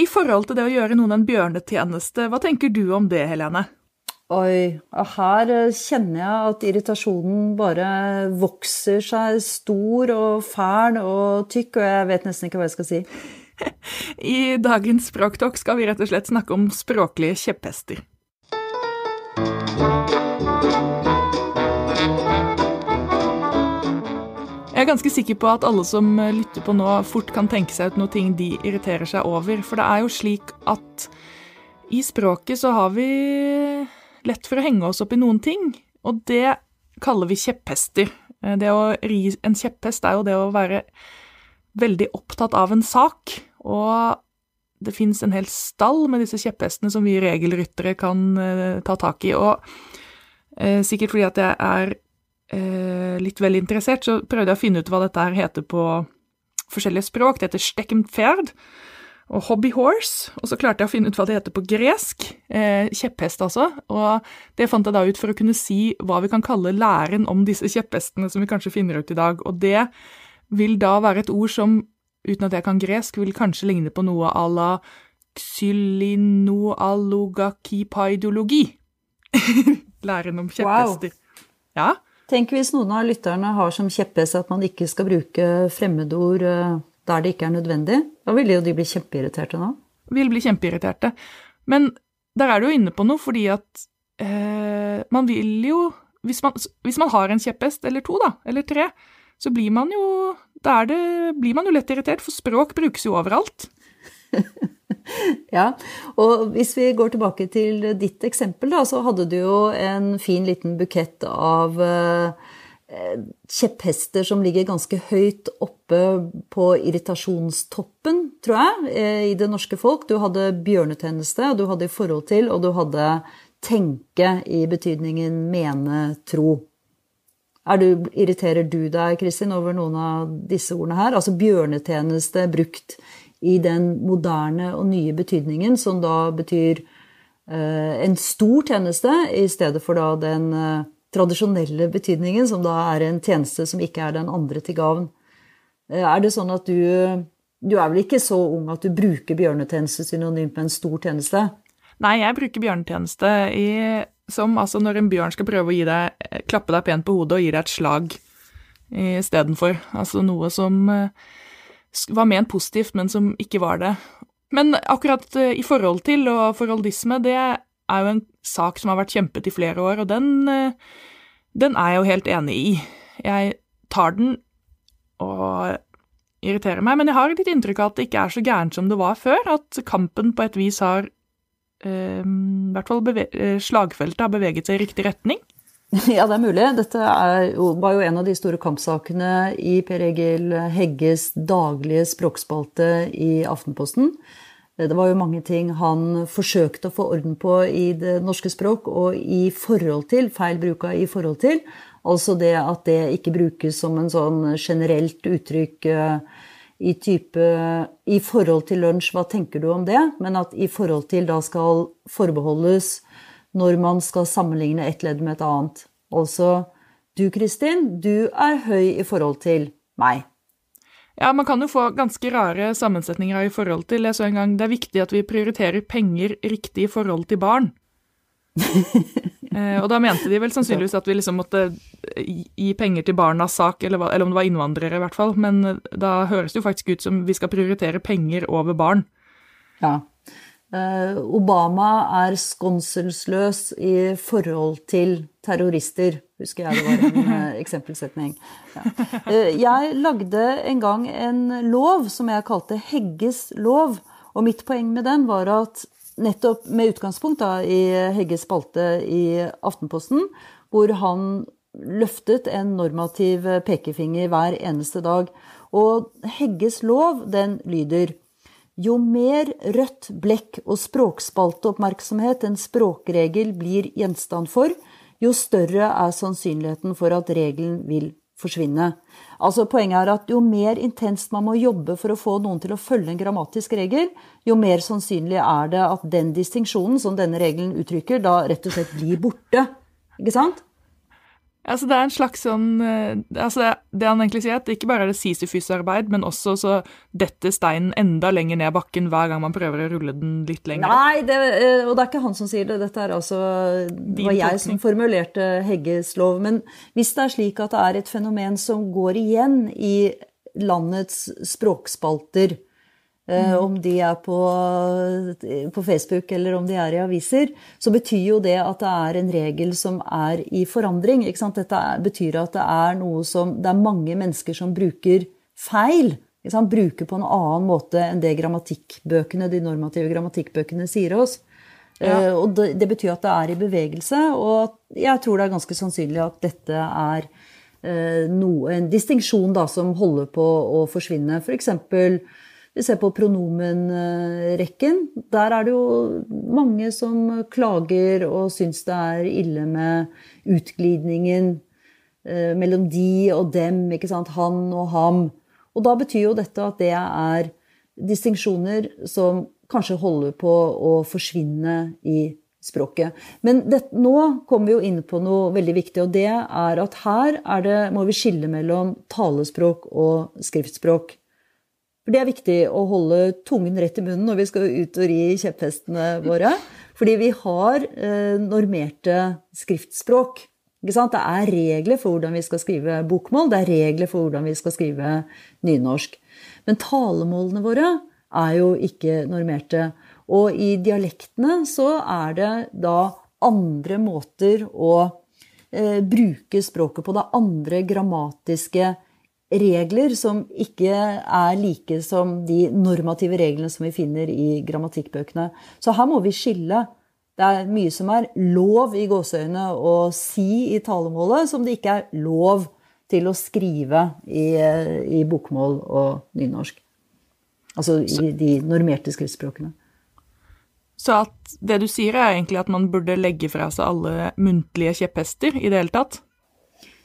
I forhold til det å gjøre noen en bjørnetjeneste, hva tenker du om det, Helene? Oi, her eh, kjenner jeg at irritasjonen bare vokser seg stor og fæl og tykk, og jeg vet nesten ikke hva jeg skal si. I dagens Språktalk skal vi rett og slett snakke om språklige kjepphester. Jeg er ganske sikker på at alle som eh, lytter på nå, fort kan tenke seg ut noe ting de irriterer seg over. For det er jo slik at i språket så har vi lett for å henge oss opp i noen ting, og det kaller vi kjepphester. Eh, det å ri en kjepphest er jo det å være veldig opptatt av en sak, og det fins en hel stall med disse kjepphestene som vi regelryttere kan uh, ta tak i. Og sikkert fordi at jeg er eh, litt vel interessert, så prøvde jeg å finne ut hva dette her heter på forskjellige språk. Det heter Steckenpferd og hobbyhorse, og så klarte jeg å finne ut hva det heter på gresk. Eh, kjepphest, altså. Og det fant jeg da ut for å kunne si hva vi kan kalle læren om disse kjepphestene som vi kanskje finner ut i dag. Og det vil da være et ord som, uten at jeg kan gresk, vil kanskje ligne på noe à la xylinoalogakipaidologi. læren om kjepphester. Wow. Ja. Tenk hvis noen av lytterne har som kjepphest at man ikke skal bruke fremmedord eh, der det ikke er nødvendig. Da vil jo de bli kjempeirriterte nå. Vil bli kjempeirriterte. Men der er du jo inne på noe, fordi at eh, man vil jo hvis man, hvis man, har en kjepphest, eller to, da, eller tre, så blir man jo Da blir man jo lett irritert, for språk brukes jo overalt. ja, og hvis vi går tilbake til ditt eksempel, da, så hadde du jo en fin liten bukett av eh, kjepphester som ligger ganske høyt oppe på irritasjonstoppen, tror jeg, eh, i det norske folk. Du hadde bjørnetjeneste, du hadde i forhold til, og du hadde tenke i betydningen mene, tro. Du, irriterer du deg, Kristin, over noen av disse ordene her? Altså bjørnetjeneste brukt i den moderne og nye betydningen, som da betyr eh, en stor tjeneste, i stedet for da den eh, tradisjonelle betydningen, som da er en tjeneste som ikke er den andre til gavn. Eh, er det sånn at du Du er vel ikke så ung at du bruker bjørnetjeneste synonymt med en stor tjeneste? Nei, jeg bruker bjørnetjeneste i, som altså når en bjørn skal prøve å deg, klappe deg pent på hodet og gi deg et slag istedenfor. Altså noe som var ment positivt, men som ikke var det. Men akkurat eh, i forhold til og forholdisme, det er jo en sak som har vært kjempet i flere år, og den, eh, den er jeg jo helt enig i. Jeg tar den og irriterer meg, men jeg har litt inntrykk av at det ikke er så gærent som det var før, at kampen på et vis har eh, i hvert fall slagfeltet har beveget seg i riktig retning. Ja, det er mulig. Dette er, var jo en av de store kampsakene i Per Egil Hegges daglige språkspalte i Aftenposten. Det var jo mange ting han forsøkte å få orden på i det norske språk, og i forhold til, feil bruk i forhold til. Altså det at det ikke brukes som en sånn generelt uttrykk eh, i type i forhold til lunsj, hva tenker du om det? Men at i forhold til da skal forbeholdes når man skal sammenligne et ledd med et annet. Altså du, Kristin, du er høy i forhold til meg. Ja, man kan jo få ganske rare sammensetninger i forhold til. Jeg så en gang det er viktig at vi prioriterer penger riktig i forhold til barn. eh, og da mente de vel sannsynligvis at vi liksom måtte gi penger til barnas sak, eller, eller, om det var innvandrere, i hvert fall. Men eh, da høres det jo faktisk ut som vi skal prioritere penger over barn. Ja. Eh, Obama er skonselsløs i forhold til terrorister, husker jeg det var en eh, eksempelsetning. Ja. Eh, jeg lagde en gang en lov som jeg kalte Hegges lov. Og mitt poeng med den var at nettopp med utgangspunkt da, i Hegges spalte i Aftenposten, hvor han løftet en normativ pekefinger hver eneste dag. Og Hegges lov, den lyder jo mer rødt blekk og språkspalteoppmerksomhet en språkregel blir gjenstand for, jo større er sannsynligheten for at regelen vil forsvinne. Altså Poenget er at jo mer intenst man må jobbe for å få noen til å følge en grammatisk regel, jo mer sannsynlig er det at den distinksjonen som denne regelen uttrykker, da rett og slett blir borte. Ikke sant? Altså det er en slags sånn altså det, det, han egentlig sier, at det ikke bare er det sisyfysarbeid, men også så detter steinen enda lenger ned bakken hver gang man prøver å rulle den litt lenger. Nei, det, og det er ikke han som sier det. Dette er altså Det var jeg som formulerte Hegges lov. Men hvis det er slik at det er et fenomen som går igjen i landets språkspalter, Mm. Om de er på, på, Facebook eller om de er i aviser, så betyr jo det at det er en regel som er i forandring. Dette betyr at det er noe som Det er mange mennesker som bruker feil. Bruker på en annen måte enn det grammatikkbøkene, de normative grammatikkbøkene sier oss. Ja. Og det, det, betyr at det er i bevegelse, og jeg tror det er ganske sannsynlig at dette er noe, en distinksjon som holder på å forsvinne. For eksempel vi ser på pronomenrekken. Der er det jo mange som klager og syns det er ille med utglidningen eh, mellom de og dem, ikke sant? han og ham. Og da betyr jo dette at det er distinksjoner som kanskje holder på å forsvinne i språket. Men det, nå kommer vi jo inn på noe veldig viktig, og det er at her er det, må vi skille mellom talespråk og skriftspråk. For det er viktig å holde tungen rett i munnen når vi skal ut og ri kjepphestene våre. Fordi vi har eh, normerte skriftspråk. Det er regler for hvordan vi skal skrive bokmål, det er regler for hvordan vi skal skrive nynorsk. Men talemålene våre er jo ikke normerte. Og i dialektene så er det da andre måter å eh, bruke språket på. Det andre grammatiske regler som ikke er like som de normative reglene som vi finner i grammatikkbøkene. Så her må vi skille. Det er mye som er lov i gåseøynene å si i talemålet, som det ikke er lov til å skrive i, i bokmål og nynorsk. Altså i de normerte skriftspråkene. Så at det du sier, er egentlig at man burde legge fra seg alle muntlige kjepphester i det hele tatt?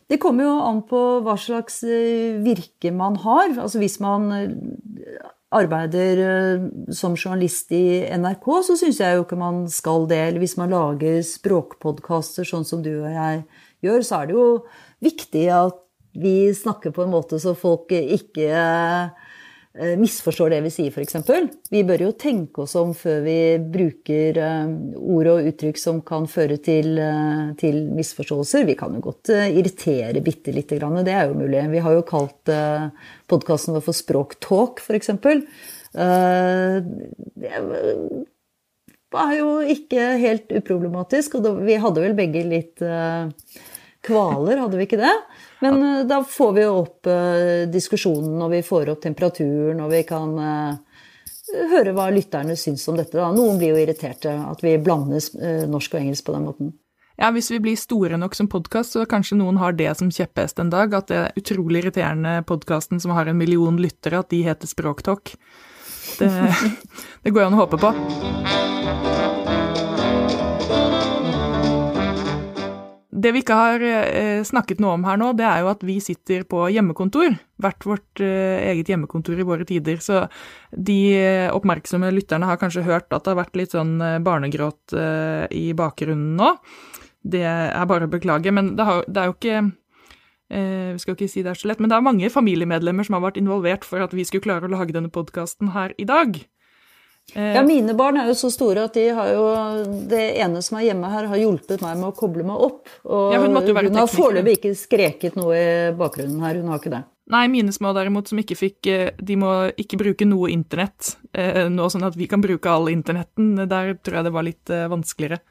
Det kommer jo an på hva slags eh, virke man har. Altså hvis man eh, arbeider eh, som journalist i NRK, så syns jeg jo ikke man skal det. Eller hvis man lager språkpodkaster sånn som du og jeg gjør, så er det jo viktig at vi snakker på en måte så folk ikke misforstår det vi sier, f.eks. Vi bør jo tenke oss om før vi bruker eh, ord og uttrykk som kan føre til, eh, til misforståelser. Vi kan jo godt irritere bitte lite grann, det er jo mulig. Vi har jo kalt podkasten vår for Språktalk, f.eks. Det var jo ikke helt uproblematisk, og vi hadde vel begge litt kvaler, hadde vi ikke det? Men ja. Eh, da får vi opp uh, diskusjonen, og vi får opp temperaturen, og vi kan uh, høre hva lytterne syns om dette. Da. Noen blir jo irriterte at vi blander uh, norsk og engelsk på den måten. Ja, Hvis vi blir store nok som podkast, så kanskje noen har det som kjepphest en dag. At det er utrolig irriterende podkasten som har en million lyttere, at de heter Språktalk. Det, det går an å håpe på. Det vi ikke har eh, snakket noe om her nå, det er jo at vi sitter på hjemmekontor. Hvert vårt eh, eget hjemmekontor i våre tider. Så de oppmerksomme lytterne har kanskje hørt at det har vært litt sånn eh, barnegråt i bakgrunnen nå. Det er bare å beklage, men det, har, det er jo ikke vi skal ikke si det er så lett, men det er mange familiemedlemmer som har vært involvert for at vi skulle klare å lage denne podkasten her i dag. Ja, mine barn er jo så store at de har jo Det ene som er hjemme her, har hjulpet meg med å koble meg opp. Og ja, hun, hun har foreløpig ikke skreket noe i bakgrunnen her. Hun har ikke det. Nei, mine små derimot, som ikke fikk eh, De må ikke bruke noe internett eh, nå, sånn at vi kan bruke all internetten. Der tror jeg det var litt eh, vanskeligere.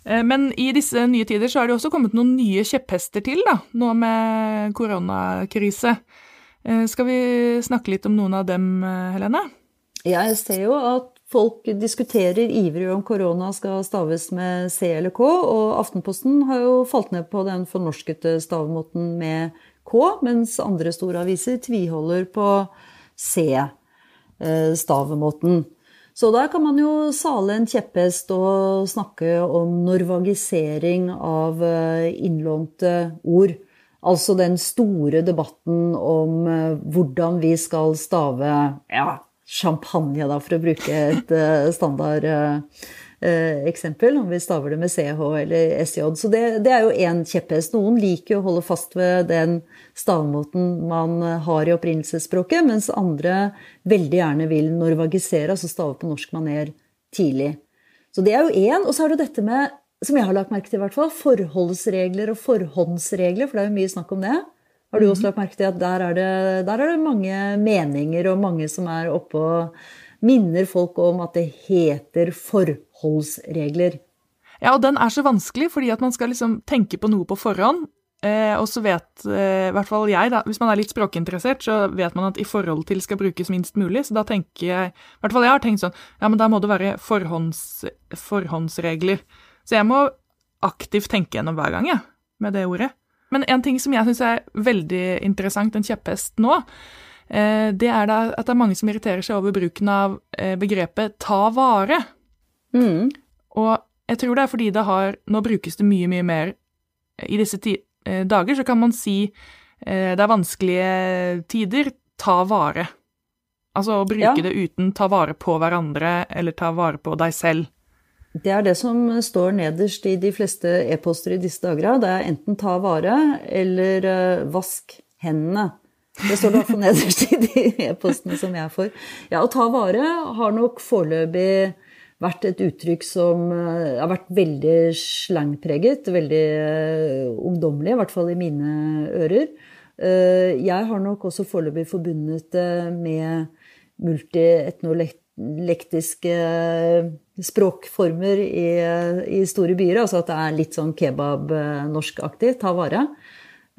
Men i disse nye tider så har det også kommet noen nye kjepphester til, da, nå med koronakrise. Skal vi snakke litt om noen av dem, Helene? Jeg ser jo at folk diskuterer ivrig om korona skal staves med C eller K, og Aftenposten har jo falt ned på den fornorskete stavemåten med K, mens andre store aviser tviholder på C-stavemåten. Eh, Så der kan man jo sale en kjepphest og snakke om norvagisering av eh, innlånte ord. Altså den store debatten om eh, hvordan vi skal stave ja, champagne, da, for å bruke et uh, standard uh, eh, eksempel, om vi staver det med CH eller SJ. Så det, det er jo én kjepphest. Noen liker å holde fast ved den stavemåten man har i opprinnelsesspråket, mens andre veldig gjerne vil norvagisere, altså stave på norsk maner tidlig. Så det er jo én. Og så er det dette med, som jeg har lagt merke til i hvert fall, forholdsregler og forhåndsregler, for det er jo mye snakk om det. Har du også lagt merke til at der er, det, der er det mange meninger, og mange som er oppe og minner folk om at det heter forholdsregler. Ja, og den er så vanskelig, fordi at man skal liksom tenke på noe på forhånd. Eh, og så vet eh, i hvert fall jeg, da, hvis man er litt språkinteressert, så vet man at i forhold til skal brukes minst mulig. Så da tenker jeg I hvert fall jeg har tenkt sånn Ja, men da må det være forhånds, forhåndsregler. Så jeg må aktivt tenke gjennom hver gang, jeg, med det ordet. Men en ting som jeg syns er veldig interessant, en kjepphest nå, eh, det er at det er mange som irriterer seg over bruken av eh, begrepet 'ta vare'. Mm. Og jeg tror det er fordi det har Nå brukes det mye, mye mer i disse eh, dager, så kan man si det er vanskelige tider, ta vare. Altså å bruke ja. det uten ta vare på hverandre eller ta vare på deg selv. Det er det som står nederst i de fleste e-poster i disse dager. Det er enten 'ta vare' eller uh, 'vask hendene'. Det står i hvert fall nederst i de e-postene som jeg får. Ja, å ta vare har nok foreløpig vært et uttrykk som uh, har vært veldig slangpreget. Veldig uh, ungdommelig, i hvert fall i mine ører. Jeg har nok også foreløpig forbundet det med multietnolektiske språkformer i, i, store byer. Altså at det er litt sånn kebab-norskaktig. Ta vare.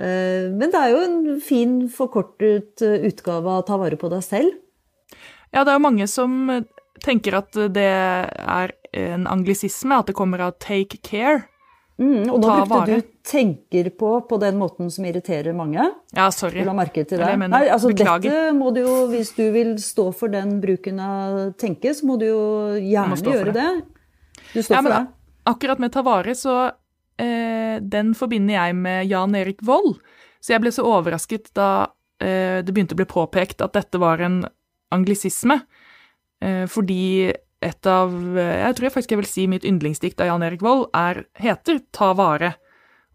Eh, men det er jo en fin forkortet utgave av ta vare på deg selv. Ja, det er jo mange som tenker at det er en anglisisme, at det kommer av take care. Mm, og nå brukte du 'tenker på' på den måten som irriterer mange. Ja, sorry. Du la merke til det. Nei, altså. Dette må du jo, Hvis du vil stå for den bruken av 'tenke', så må du jo gjerne gjøre det. det. Du står ja, for det. Akkurat med 'ta vare', så eh, Den forbinder jeg med Jan Erik Vold. Så jeg ble så overrasket da eh, det begynte å bli påpekt at dette var en anglisisme. Eh, fordi et av Jeg tror jeg faktisk jeg vil si mitt yndlingsdikt av Jan Erik Vold er, heter Ta vare.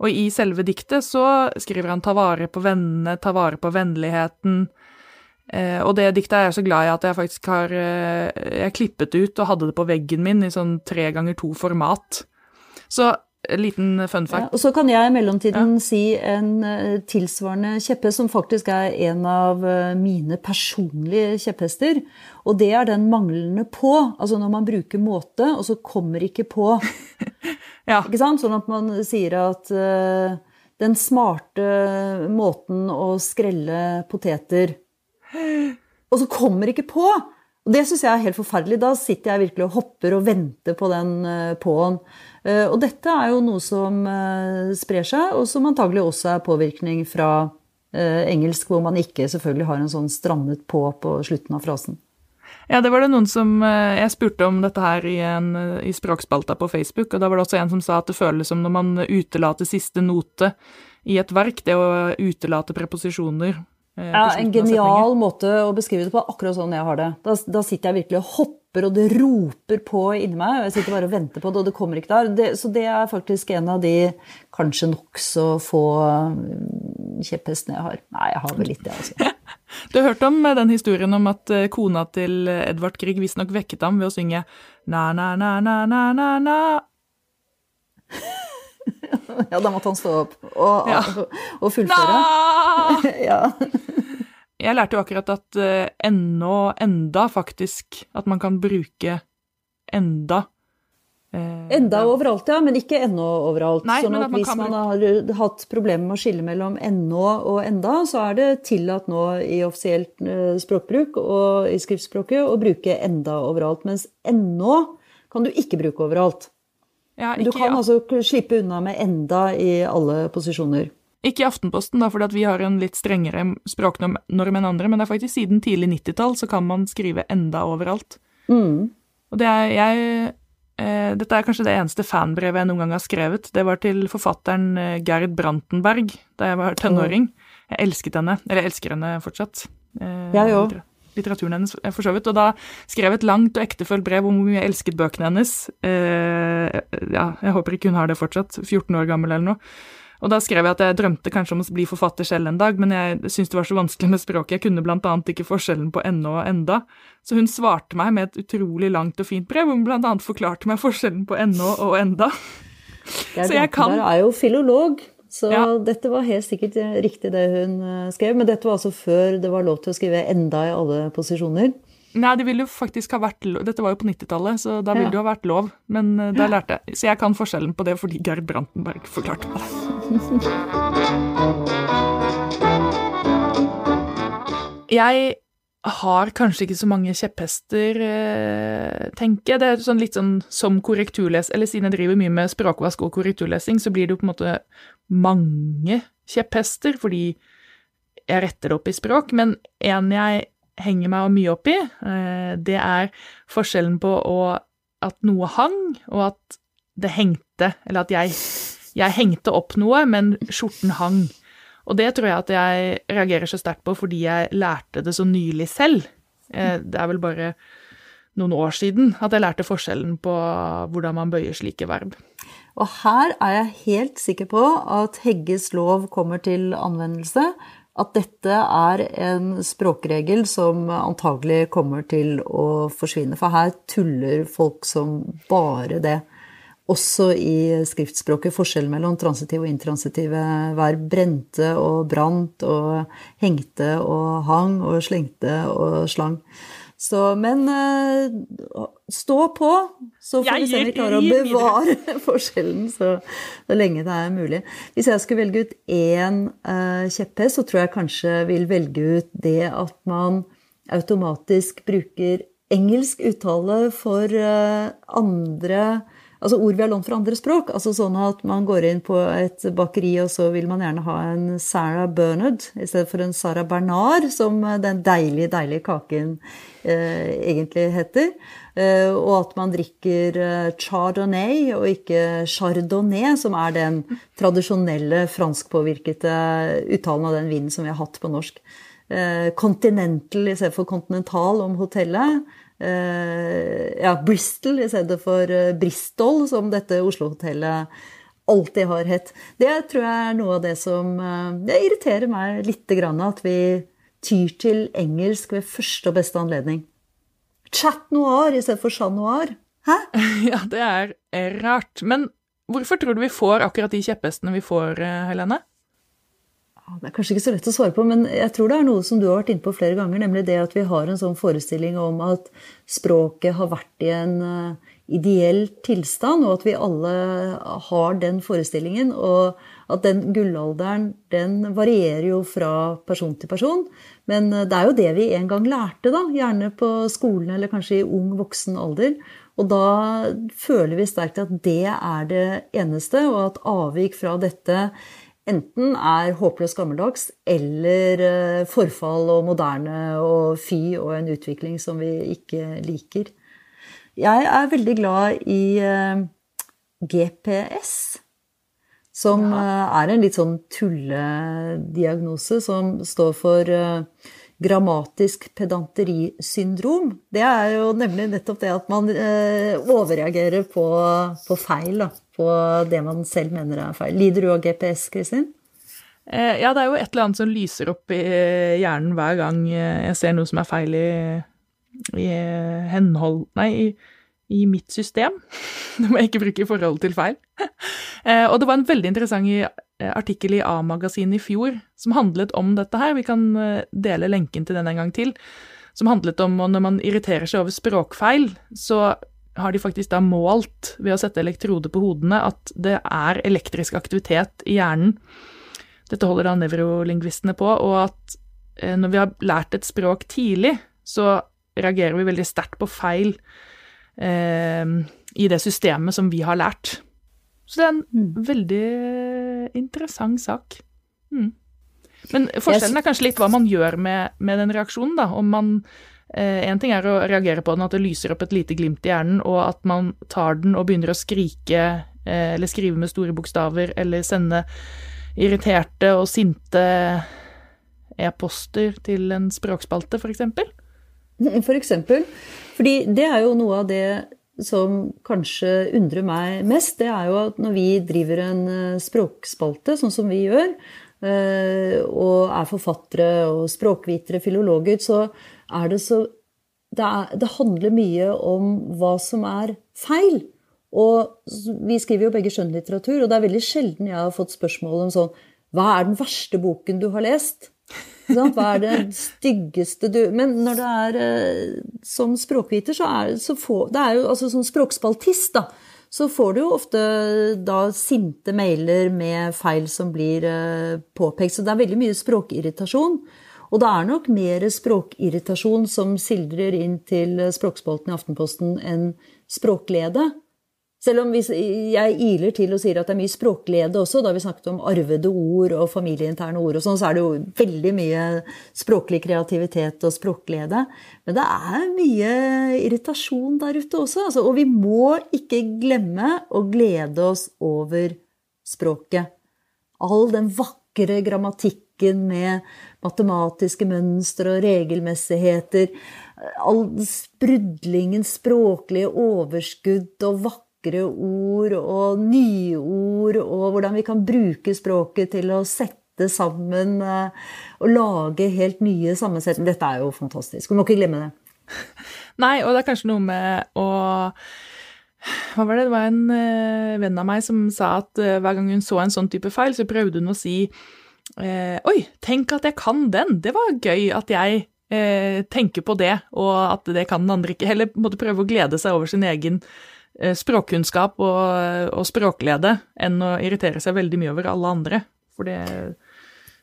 Og i selve diktet så skriver han ta vare på vennene, ta vare på vennligheten. Eh, og det diktet er jeg så glad i at jeg faktisk har eh, Jeg klippet ut og hadde det på veggen min i sånn tre ganger to format. Så liten fun fact. Ja, og så kan jeg i mellomtiden ja. si en uh, tilsvarende kjepphest som faktisk er en av uh, mine personlige kjepphester. Og det er den manglende på. Altså når man bruker måte, og så kommer ikke på. ja. Ikke sant? Sånn at man sier at uh, den smarte måten å skrelle poteter Og så kommer ikke på! Og det syns jeg er helt forferdelig. Da sitter jeg virkelig og hopper og venter på den på-en. Eh, og dette er jo noe som eh, sprer seg, og som antagelig også er påvirkning fra eh, engelsk, hvor man ikke selvfølgelig har en sånn strandet på på slutten av frasen. Ja, det var det noen som Jeg spurte om dette her i, en, i språkspalta på Facebook, og da var det også en som sa at det føles som når man utelater siste note i et verk, det å utelate preposisjoner. Ja, en genial måte å beskrive det på, akkurat sånn jeg har det. Da, da sitter jeg virkelig og hopper og det roper på inni meg. og Jeg sitter bare og venter på det, og det kommer ikke der. Det, så det er faktisk en av de kanskje nokså få mm, kjepphestene jeg har. Nei, jeg har vel litt det, altså. Du har hørt om eh, den historien om at eh, kona til Edvard Grieg visstnok vekket ham ved å synge na-na-na-na-na-na? ja, da måtte han stå opp og, ja. og, og fullføre. ja. Jeg lærte jo akkurat at uh, ennå, enda, faktisk, at man kan bruke enda. Uh, enda overalt, ja, men ikke ennå overalt. Nei, sånn at, at hvis man har hatt problemer med å skille mellom ennå og enda, så er det tillatt nå i offisielt uh, språkbruk og i skriftspråket å bruke enda overalt. Mens ennå kan du ikke bruke overalt. Ja, ikke, du kan ja. altså slippe unna med enda i alle posisjoner. Ikke i Aftenposten, da, fordi vi har en litt strengere språknorm enn andre, men det er faktisk siden tidlig 90-tall så kan man skrive enda overalt. Mm. Og det er jeg eh, Dette er kanskje det eneste fanbrevet jeg noen gang har skrevet. Det var til forfatteren eh, Gerd Brantenberg da jeg var tenåring. Jeg elsket henne. Eller jeg elsker henne fortsatt. Eh, jeg òg. Litteraturen hennes, eh, for så vidt. Og da skrev jeg et langt og ektefølt brev om hvor mye jeg elsket bøkene hennes. Eh, ja, jeg håper ikke hun har det fortsatt. 14 år gammel eller noe. Og da skrev jeg at jeg drømte kanskje om å bli forfatter selv en dag, men jeg syntes det var så vanskelig med språket. Jeg kunne blant annet ikke forskjellen på ennå og enda. Så hun svarte meg med et utrolig langt og fint brev, hvor hun blant annet forklarte meg forskjellen på ennå og enda. Geir Brantenberg er jo filolog, så ja. dette var helt sikkert riktig det hun eh, skrev. Men dette var altså før det var lov til å skrive enda i alle posisjoner. Nei, det ville jo faktisk ha vært lov. Dette var jo på 90-tallet, så da ville ja. det jo ha vært lov. Men uh, da lærte jeg. Så jeg kan forskjellen på det fordi Gerd Brantenberg forklarte meg det. Jeg har kanskje ikke så mange kjepphester, uh, tenker jeg. Det er sånn litt sånn som korrekturles... Eller siden jeg driver mye med språkvask og korrekturlesing, så blir det jo på en måte mange kjepphester, fordi jeg retter det opp i språk. Men en jeg henger meg mye opp i, eh, det er forskjellen på å, at noe hang, og at det hengte, eller at jeg, jeg hengte opp noe, men skjorten hang. Og det tror jeg at jeg reagerer så sterkt på fordi jeg lærte det så nylig selv. Eh, det er vel bare noen år siden at jeg lærte forskjellen på hvordan man bøyer slike verb. Og her er jeg helt sikker på at Hegges lov kommer til anvendelse at dette er en språkregel som antagelig kommer til å forsvinne. For her tuller folk som bare det. Også i skriftspråket forskjellen mellom transitive og intransitive verb. Brente og brant og hengte og hang og slengte og slang. Så, men uh, stå på, så får vi se om vi klarer å bevare forskjellen så, så, lenge det er mulig. Hvis jeg skulle velge ut én uh, kjepphest, så tror jeg kanskje vil velge ut det at man automatisk bruker engelsk uttale for uh, andre altså ord vi har lånt fra andre språk. altså Sånn at man går inn på et bakeri, og så vil man gjerne ha en Sarah Bernard i stedet for en Sarah Bernard, som den deilige, deilige kaken eh, egentlig heter. Eh, og at man drikker eh, chardonnay og ikke chardonnay, som er den tradisjonelle franskpåvirkede uttalen av den vinen som vi har hatt på norsk. Eh, continental i stedet for continental om hotellet. Eh, ja, Bristol i stedet for eh, Bristol, som dette Oslo-hotellet alltid har hett. Det tror jeg er noe av det som eh, Det irriterer meg litt at vi tyr til engelsk ved første og beste anledning. Chat noir i stedet for chat noir. Hæ? Ja, det er rart. Men hvorfor tror du vi får akkurat de kjepphestene vi får, Helene? Det er kanskje ikke så lett å svare på, men jeg tror det er noe som du har vært inne på flere ganger, nemlig det at vi har en sånn forestilling om at språket har vært i en eh, ideell tilstand, og at vi alle har den forestillingen. Og at den gullalderen, den varierer jo fra person til person. Men eh, det er jo det vi en gang lærte, da. Gjerne på skolen eller kanskje i ung voksen alder. Og da føler vi sterkt at det er det eneste, og at avvik fra dette enten er håpløst gammeldags eller eh, forfall og moderne og fy og en utvikling som vi ikke liker. Jeg er veldig glad i eh, GPS, som ja. Eh, er en litt sånn tullediagnose som står for grammatisk pedanterisyndrom. Det er jo nemlig nettopp det at man overreagerer på, på feil. da på det man selv mener er feil. Lider du av GPS, Kristin? Eh, ja, det er jo et eller annet som lyser opp i hjernen hver gang jeg ser noe som er feil i, i henhold Nei, i, i, mitt system. Det må jeg ikke bruke i forhold til feil. Eh, og det var en veldig interessant eh, artikkel i A-magasinet i fjor som handlet om dette her. Vi kan dele lenken til den en gang til. Som handlet om når man irriterer seg over språkfeil, så har de faktisk da målt ved å sette elektroder på hodene at det er elektrisk aktivitet i hjernen. Dette holder da nevrolingvistene på, og at eh, når vi har lært et språk tidlig, så reagerer vi veldig sterkt på feil eh, i det systemet som vi har lært. Så det er en mm. veldig interessant sak. Mm. Men forskjellen er kanskje litt hva man gjør med, med den reaksjonen, da. Om man Én eh, ting er å reagere på den, at det lyser opp et lite glimt i hjernen, og at man tar den og begynner å skrike eh, eller skrive med store bokstaver eller sende irriterte og sinte e-poster til en språkspalte, f.eks. For eksempel. Fordi det er jo noe av det som kanskje undrer meg mest, det er jo at når vi driver en eh, språkspalte, sånn som vi gjør, og er forfattere og språkvitere, filologer, så er det så det, er, det, handler mye om hva som er feil. Og vi skriver jo begge skjønnlitteratur, og det er veldig sjelden jeg har fått spørsmål om sånn Hva er den verste boken du har lest? Hva er det styggeste du Men når det er eh, som språkviter, så er så få, det er jo altså som språkspaltist, da, så får du jo ofte da sinte mailer med feil som blir eh, påpekt. Så det er veldig mye språkirritasjon. Og det er nok mer språkirritasjon som sildrer inn til språkspalten i Aftenposten enn språklede. Selv om jeg iler til og sier at det er mye språklede også, da vi snakket om arvede ord og familieinterne ord og sånn, så er det jo veldig mye språklig kreativitet og språklede. Men det er mye irritasjon der ute også. Altså, og vi må ikke glemme å glede oss over språket. All den vakre grammatikken med matematiske mønstre og regelmessigheter. All sprudlingen, språklige overskudd og vakre ord og nyord, og hvordan vi kan bruke språket til å sette sammen eh, og lage helt nye sammensetninger. Dette er jo fantastisk. Du må ikke glemme det. Nei, og det er kanskje noe med å hva var det? Det var en uh, venn av meg som sa at uh, hver gang hun så en sånn type feil, så prøvde hun å si uh, Oi, tenk at jeg kan den! Det var gøy at jeg tenker på det, og at det kan den andre ikke. Heller måtte prøve å glede seg over sin egen Eh, språkkunnskap og, og, språklede enn å irritere seg veldig mye over alle andre. For det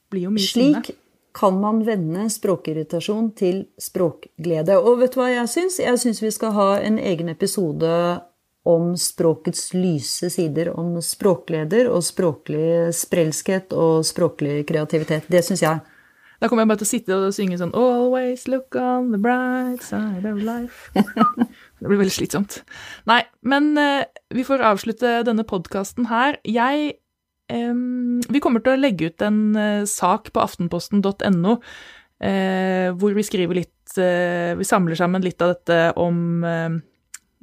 blir jo mye sinne. Slik kan man vende språkirritasjon til språkglede. Og vet du hva jeg syns? Jeg syns vi skal ha en egen episode om språkets lyse sider. Om språkleder og språklig sprelskhet og språklig kreativitet. Det syns jeg. Da kommer jeg bare til å sitte og synge sånn Always look on the bright side of life. det blir veldig slitsomt. Nei, men uh, vi får avslutte denne podkasten her. Jeg um, Vi kommer til å legge ut en uh, sak på aftenposten.no uh, eh, hvor vi skriver litt Vi samler sammen litt av dette om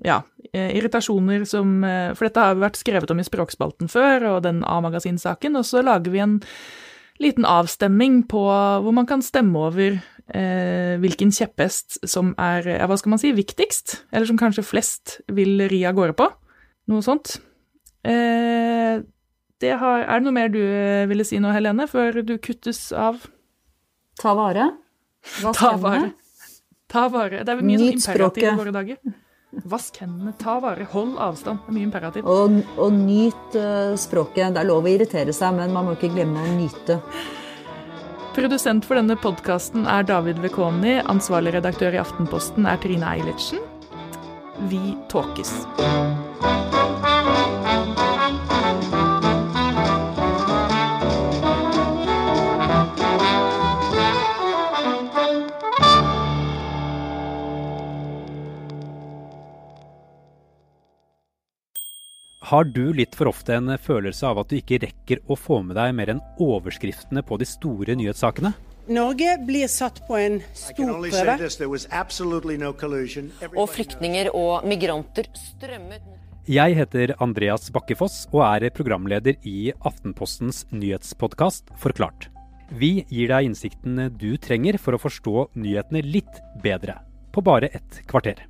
ja, irritasjoner som For dette har vært skrevet om i Språkspalten før, og den A-magasinsaken, og så lager vi en liten avstemning på hvor man kan stemme over eh, hvilken kjepphest som er ja, hva skal man si, viktigst, eller som kanskje flest vil ri av gårde på. Noe sånt. Eh, det har, er det noe mer du eh, ville si nå, Helene, før du kuttes av? Ta vare. Hva Ta vare. Ta vare. Det er mye sånn imperativ i våre dager. Vask hendene, ta vare, hold avstand. Det er mye imperativ. Og, og nyt uh, språket. Det er lov å irritere seg, men man må ikke glemme å nyte. Produsent for denne podkasten er David Vekoni. Ansvarlig redaktør i Aftenposten er Trine Eilertsen. Vi tåkes. Har du litt for ofte en følelse av at du ikke rekker å få med deg mer enn overskriftene på de store nyhetssakene? Norge blir satt på en stor prøve. Og flyktninger og migranter strømmet Jeg heter Andreas Bakkefoss og er programleder i Aftenpostens nyhetspodkast Forklart. Vi gir deg innsikten du trenger for å forstå nyhetene litt bedre, på bare ett kvarter.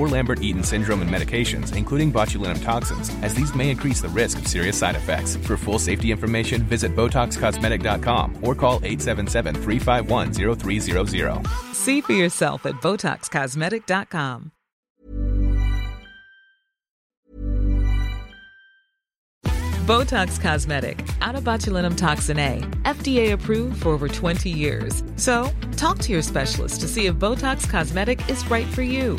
or Lambert Eaton syndrome and medications, including botulinum toxins, as these may increase the risk of serious side effects. For full safety information, visit BotoxCosmetic.com or call 877 351 0300. See for yourself at BotoxCosmetic.com. Botox Cosmetic, out of botulinum toxin A, FDA approved for over 20 years. So, talk to your specialist to see if Botox Cosmetic is right for you.